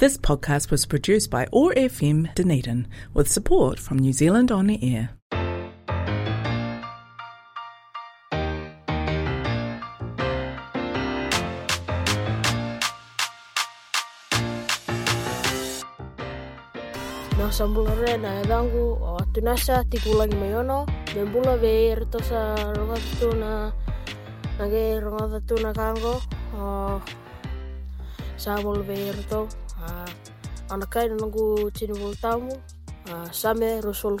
This podcast was produced by OAR FM Dunedin with support from New Zealand On the Air. Nā sambulare nā edangu o atunasa tikulangi mai ono. Me bula ve erto sa rongatatu na nage na kango. O sa bol ve anakay nangu tini voltamu same rosul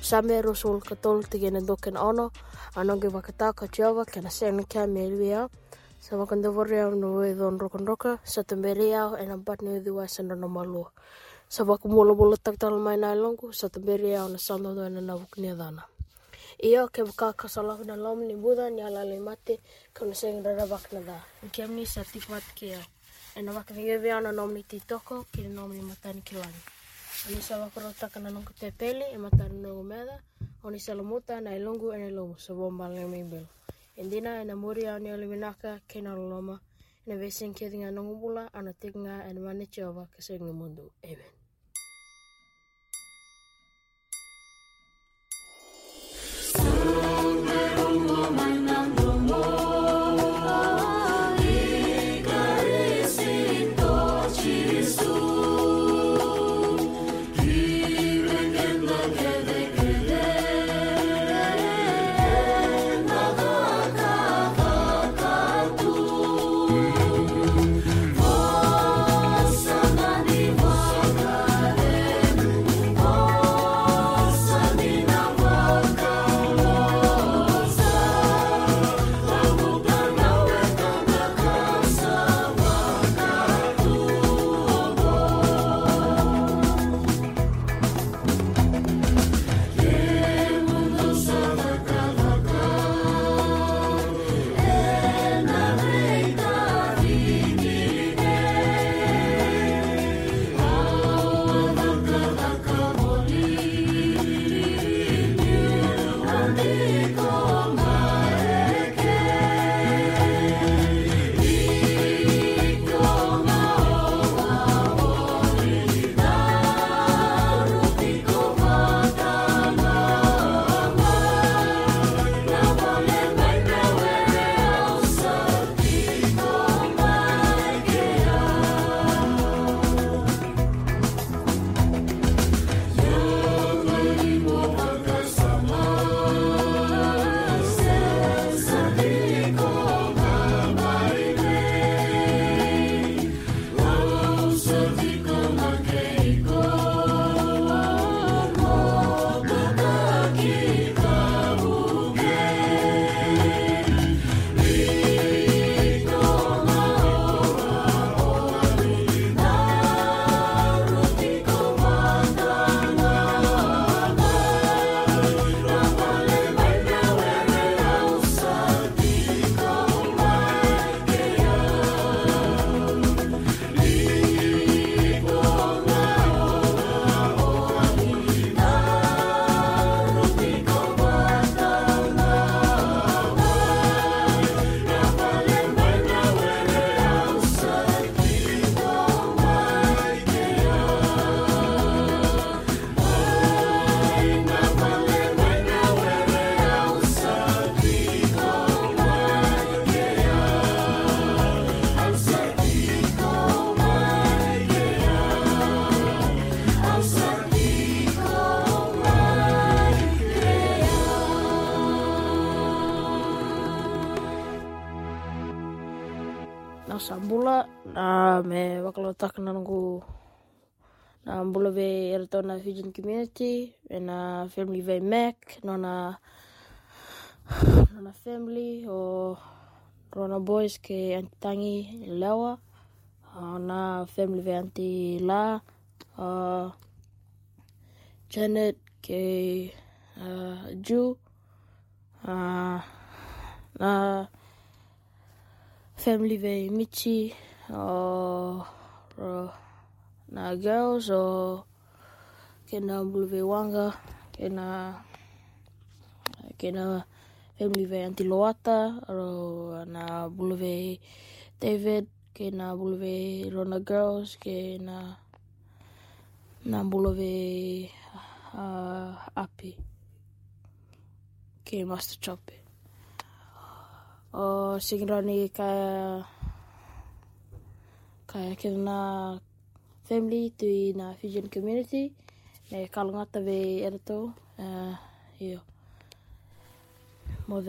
same rosul katol tigena doken ono anonge vakata kachiava kena sen kya melvia sa vakanda voria no e don rokon roka sa temberia en ambat no di wasan no malua. Sa vakumolo bolo taktal mai na longu sa temberia on sando do en dana. Ia ke waka kasalahu na lom ni Buddha ni ala le mate kona sengra ravak na da. Kia mi sa tipat. ena vaka vinga vi ana nom ni titoko ki na nom ni matani ki lani. Ani sa rota ka na nongu e matani nongu meda, o ni salamuta na ilungu e, e lomu sa vomba le mi bilo. Indina e ena muri a ni oliminaka ke na loma, ena vesin ke dinga nongu bula, ana tikinga ena manichi o vaka mundu. Amen. Bula na me wakalotaka na ngu na bula ve erato na Fijian community, e na family ve Mac, no na no na family o Rona Boys ke Auntie Tangi i Lewa, family ve anti La, uh, Janet ke uh, Ju, uh, na family ve Michi o ro, na girls o kena mbulu ve wanga kena kena family Auntie Loata ro na bulu ve David ke na bulove Rona Girls, ke na bulove uh, Api, ke Master Chope. O Singirani ka ka ke na family to na Fijian community, me kalangata ve erato, uh, io. Mo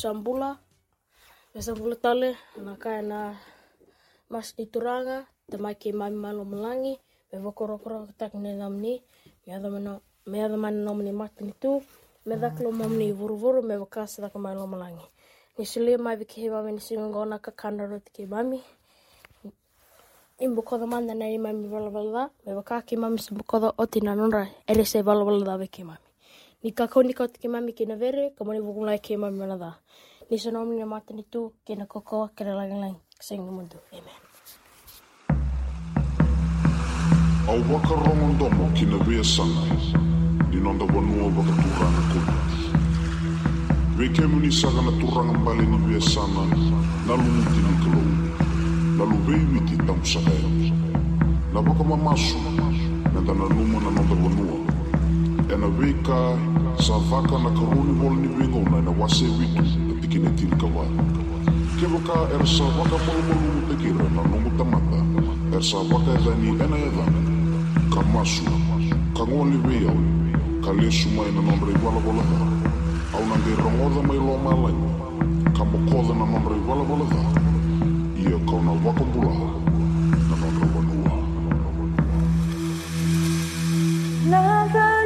σαμπούλα. Μια σαμπούλα τάλε να κάνει ένα μάσκι τουράγα. Τα μάκη η μάμη μάλλον μλάνγι. Με βόκορο κρόκο τα κνέ να μνή. Με αδομάνε νόμνη μάκνη του. Με δάκλο μόμνη βουρβούρου με βοκάσε δάκο μάλλον μλάνγι. Νησουλή μα είπε και η μάμη νησίγγω να κακάνε ρωτική μάμη. Imbukodo manda na imami valavalda, me vakaki imami se imbukodo otina nunra, ere se valavalda veke imami. Ni ka koni ko te mami ke na vere, ka mani vukulai ke mami mana da. Ni sa nomni na matini tu, ke na kokoa, ke na langalang, singa mundu. Amen. Au waka rongondomo ki na wea sanga, ni nonda wanua waka turanga kona. Weke muni saka na turanga mbale ni wea sana, na lumuti ni kalou, na luwei witi tamu sakaya. Na waka mamasu, na tana luma na nonda wanua. E na weka sa waka na karuni wala ni wengona na wase witu na tikine tiri kawai. Ke er malu malu na nungu tamata, er sa waka e ena e dhani. Ka masu, ka ngoli wea, ka lesu mai na nombre wala wala dha. Au na nge rongoda mai lo malai, ka mokoda na nombre wala wala dha. Ia kau na waka mbula, na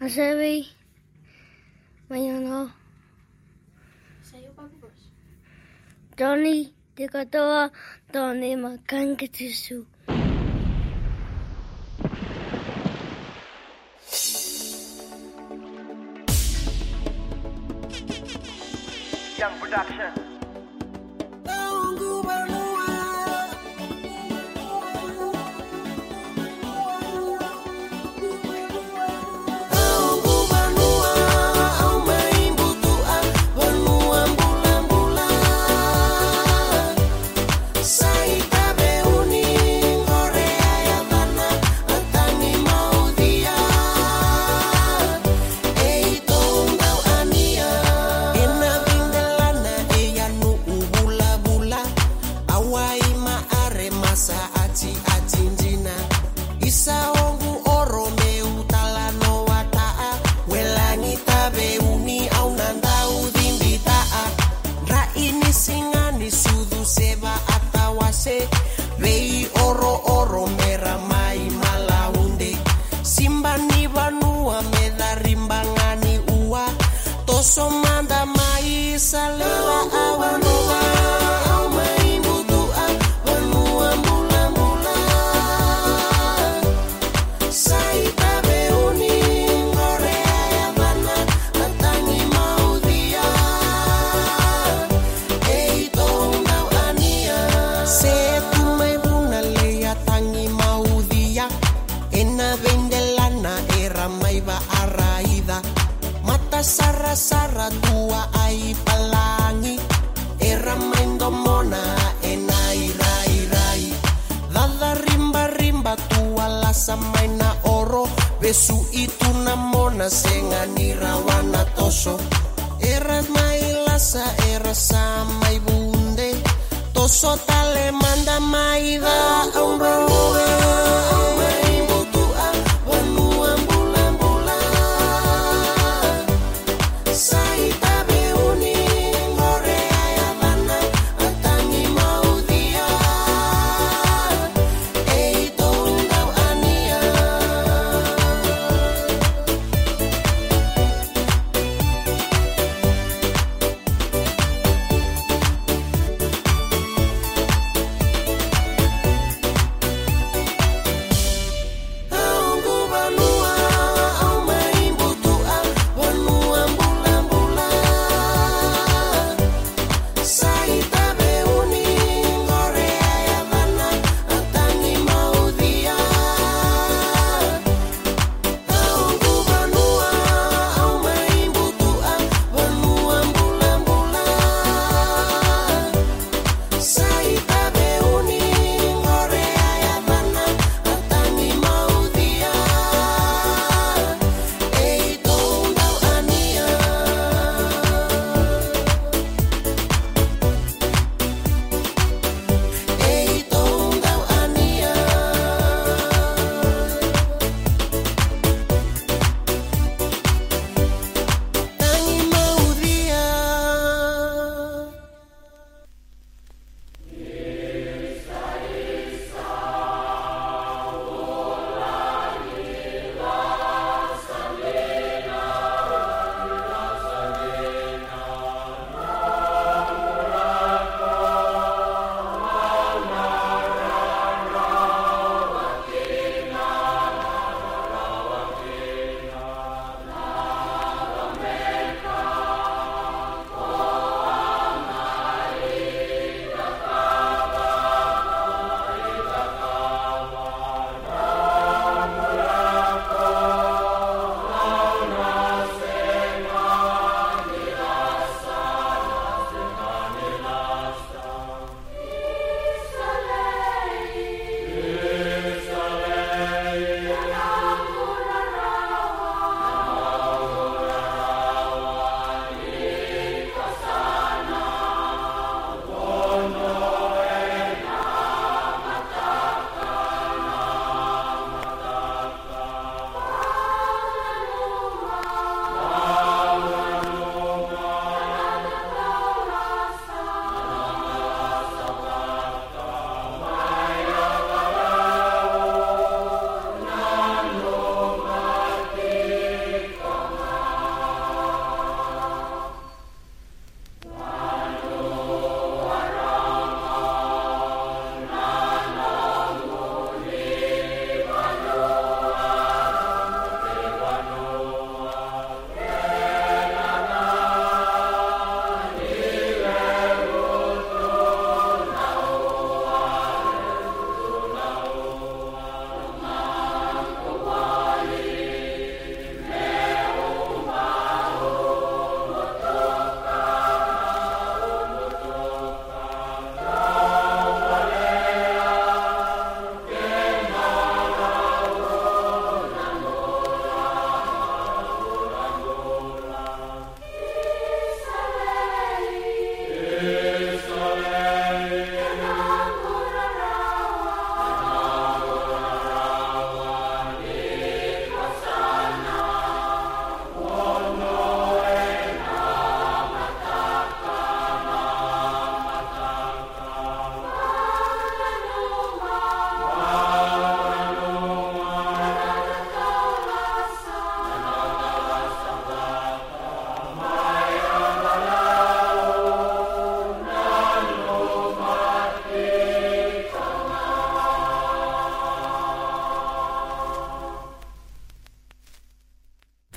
Asevi. Mayano. Johnny, te katoa tōne makangatisu. Young production. Yesu itunamona rawana wanatoso Eras mailasa erasa maibunde Toso tale manda mai da un